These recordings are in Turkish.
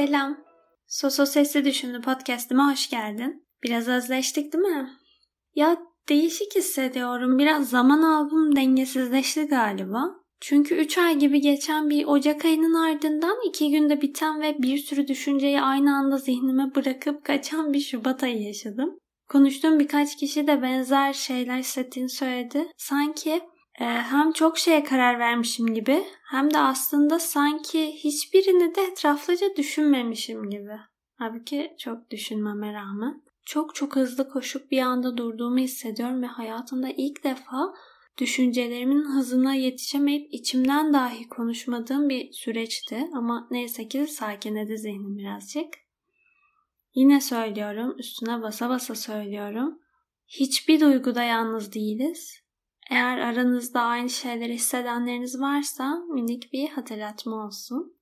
Selam. Soso Sesli Düşündü podcast'ime hoş geldin. Biraz özleştik değil mi? Ya değişik hissediyorum. Biraz zaman algım dengesizleşti galiba. Çünkü 3 ay gibi geçen bir Ocak ayının ardından 2 günde biten ve bir sürü düşünceyi aynı anda zihnime bırakıp kaçan bir Şubat ayı yaşadım. Konuştuğum birkaç kişi de benzer şeyler hissettiğini söyledi. Sanki hem çok şeye karar vermişim gibi hem de aslında sanki hiçbirini de etraflıca düşünmemişim gibi. Halbuki çok düşünmeme rağmen çok çok hızlı koşup bir anda durduğumu hissediyorum ve hayatımda ilk defa düşüncelerimin hızına yetişemeyip içimden dahi konuşmadığım bir süreçti ama neyse ki sakinledi zihnim birazcık. Yine söylüyorum, üstüne basa basa söylüyorum. Hiçbir duyguda yalnız değiliz. Eğer aranızda aynı şeyleri hissedenleriniz varsa minik bir hatırlatma olsun.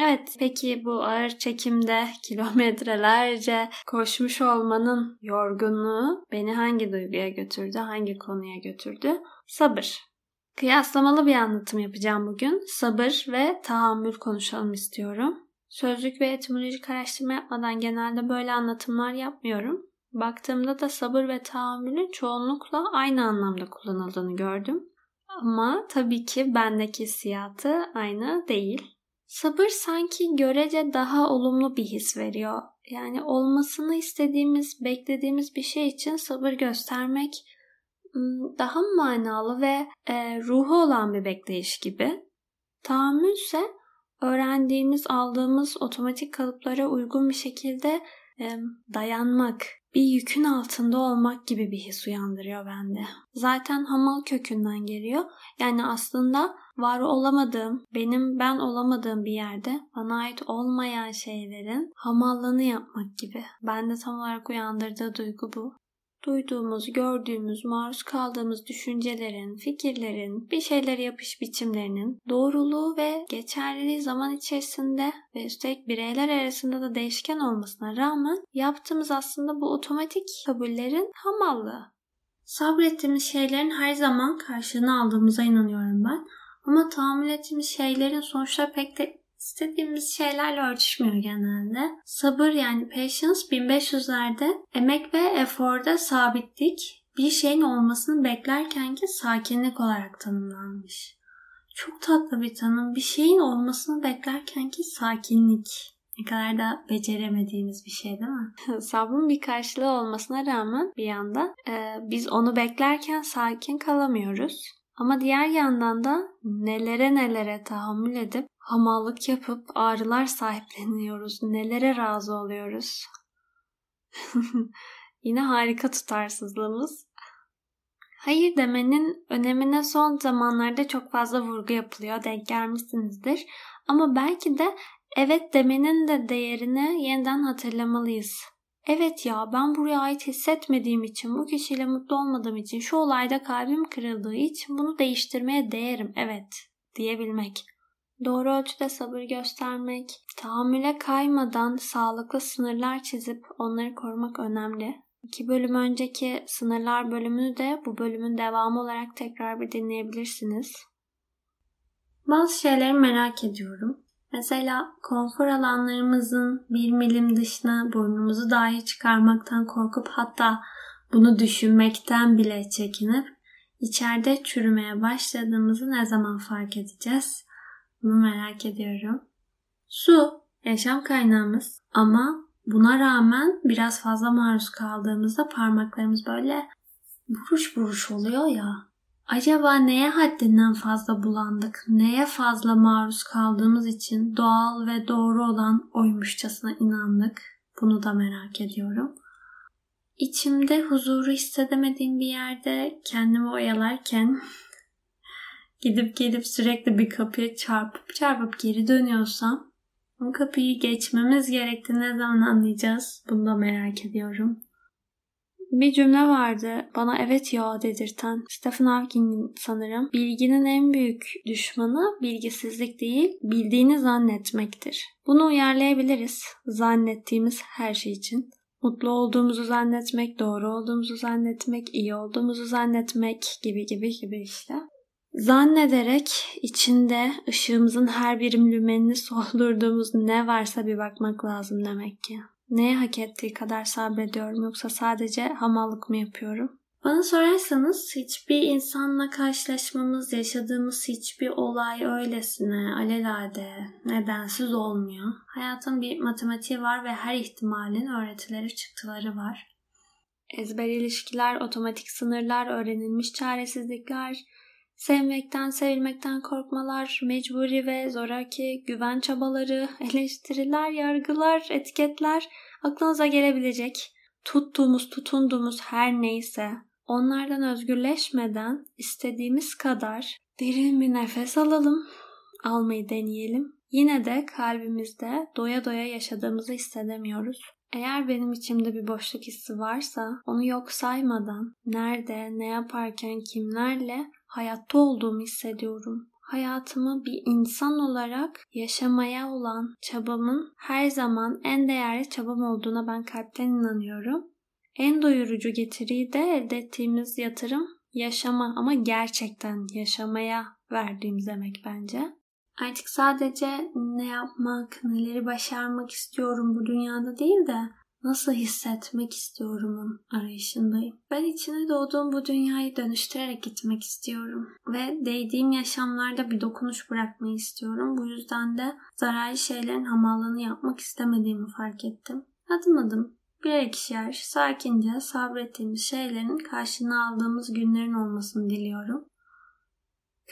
Evet, peki bu ağır çekimde kilometrelerce koşmuş olmanın yorgunluğu beni hangi duyguya götürdü, hangi konuya götürdü? Sabır. Kıyaslamalı bir anlatım yapacağım bugün. Sabır ve tahammül konuşalım istiyorum. Sözlük ve etimolojik araştırma yapmadan genelde böyle anlatımlar yapmıyorum. Baktığımda da sabır ve tahammülün çoğunlukla aynı anlamda kullanıldığını gördüm. Ama tabii ki bendeki hissiyatı aynı değil. Sabır sanki görece daha olumlu bir his veriyor. Yani olmasını istediğimiz, beklediğimiz bir şey için sabır göstermek daha manalı ve e, ruhu olan bir bekleyiş gibi. Tahammül ise öğrendiğimiz, aldığımız otomatik kalıplara uygun bir şekilde e, dayanmak, bir yükün altında olmak gibi bir his uyandırıyor bende. Zaten hamal kökünden geliyor. Yani aslında var olamadığım, benim ben olamadığım bir yerde bana ait olmayan şeylerin hamallığını yapmak gibi. Bende tam olarak uyandırdığı duygu bu duyduğumuz, gördüğümüz, maruz kaldığımız düşüncelerin, fikirlerin, bir şeylere yapış biçimlerinin doğruluğu ve geçerliliği zaman içerisinde ve üstelik bireyler arasında da değişken olmasına rağmen yaptığımız aslında bu otomatik kabullerin hamallığı. Sabrettiğimiz şeylerin her zaman karşılığını aldığımıza inanıyorum ben. Ama tahammül ettiğimiz şeylerin sonuçları pek de istediğimiz şeylerle örtüşmüyor genelde. Sabır yani patience 1500'lerde emek ve eforda sabitlik bir şeyin olmasını beklerken ki sakinlik olarak tanımlanmış. Çok tatlı bir tanım. Bir şeyin olmasını beklerken ki sakinlik. Ne kadar da beceremediğimiz bir şey değil mi? Sabrın bir karşılığı olmasına rağmen bir yanda e, biz onu beklerken sakin kalamıyoruz. Ama diğer yandan da nelere nelere tahammül edip hamallık yapıp ağrılar sahipleniyoruz. Nelere razı oluyoruz. Yine harika tutarsızlığımız. Hayır demenin önemine son zamanlarda çok fazla vurgu yapılıyor. Denk gelmişsinizdir. Ama belki de evet demenin de değerini yeniden hatırlamalıyız. Evet ya ben buraya ait hissetmediğim için, bu kişiyle mutlu olmadığım için, şu olayda kalbim kırıldığı için bunu değiştirmeye değerim evet diyebilmek. Doğru ölçüde sabır göstermek, tahammüle kaymadan sağlıklı sınırlar çizip onları korumak önemli. İki bölüm önceki sınırlar bölümünü de bu bölümün devamı olarak tekrar bir dinleyebilirsiniz. Bazı şeyleri merak ediyorum. Mesela konfor alanlarımızın bir milim dışına burnumuzu dahi çıkarmaktan korkup hatta bunu düşünmekten bile çekinip içeride çürümeye başladığımızı ne zaman fark edeceğiz? Bunu merak ediyorum. Su yaşam kaynağımız ama buna rağmen biraz fazla maruz kaldığımızda parmaklarımız böyle buruş buruş oluyor ya. Acaba neye haddinden fazla bulandık, neye fazla maruz kaldığımız için doğal ve doğru olan oymuşçasına inandık? Bunu da merak ediyorum. İçimde huzuru hissedemediğim bir yerde kendimi oyalarken gidip gelip sürekli bir kapıya çarpıp çarpıp geri dönüyorsam o kapıyı geçmemiz gerektiğini ne zaman anlayacağız? Bunu da merak ediyorum. Bir cümle vardı bana evet ya dedirten Stephen Hawking sanırım. Bilginin en büyük düşmanı bilgisizlik değil, bildiğini zannetmektir. Bunu uyarlayabiliriz zannettiğimiz her şey için. Mutlu olduğumuzu zannetmek, doğru olduğumuzu zannetmek, iyi olduğumuzu zannetmek gibi gibi gibi işte. Zannederek içinde ışığımızın her birim lümenini soldurduğumuz ne varsa bir bakmak lazım demek ki. Neye hak ettiği kadar sabrediyorum yoksa sadece hamallık mı yapıyorum? Bana sorarsanız hiçbir insanla karşılaşmamız, yaşadığımız hiçbir olay öylesine, alelade, nedensiz olmuyor. Hayatın bir matematiği var ve her ihtimalin öğretileri, çıktıları var. Ezber ilişkiler, otomatik sınırlar, öğrenilmiş çaresizlikler, sevmekten, sevilmekten korkmalar, mecburi ve zoraki güven çabaları, eleştiriler, yargılar, etiketler aklınıza gelebilecek tuttuğumuz, tutunduğumuz her neyse onlardan özgürleşmeden istediğimiz kadar derin bir nefes alalım, almayı deneyelim. Yine de kalbimizde doya doya yaşadığımızı hissedemiyoruz. Eğer benim içimde bir boşluk hissi varsa onu yok saymadan nerede, ne yaparken, kimlerle hayatta olduğumu hissediyorum. Hayatımı bir insan olarak yaşamaya olan çabamın her zaman en değerli çabam olduğuna ben kalpten inanıyorum. En doyurucu getiriyi de elde ettiğimiz yatırım yaşama ama gerçekten yaşamaya verdiğimiz emek bence. Artık sadece ne yapmak, neleri başarmak istiyorum bu dünyada değil de nasıl hissetmek istiyorumun arayışındayım. Ben içine doğduğum bu dünyayı dönüştürerek gitmek istiyorum. Ve değdiğim yaşamlarda bir dokunuş bırakmayı istiyorum. Bu yüzden de zararlı şeylerin hamallığını yapmak istemediğimi fark ettim. Adım adım birer ikişer sakince sabrettiğimiz şeylerin karşılığını aldığımız günlerin olmasını diliyorum.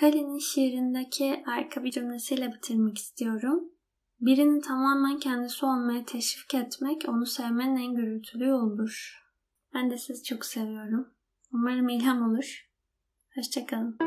Kali'nin şiirindeki arka bir cümlesiyle bitirmek istiyorum. Birini tamamen kendisi olmaya teşvik etmek onu sevmenin en gürültülü yoludur. Ben de sizi çok seviyorum. Umarım ilham olur. Hoşçakalın.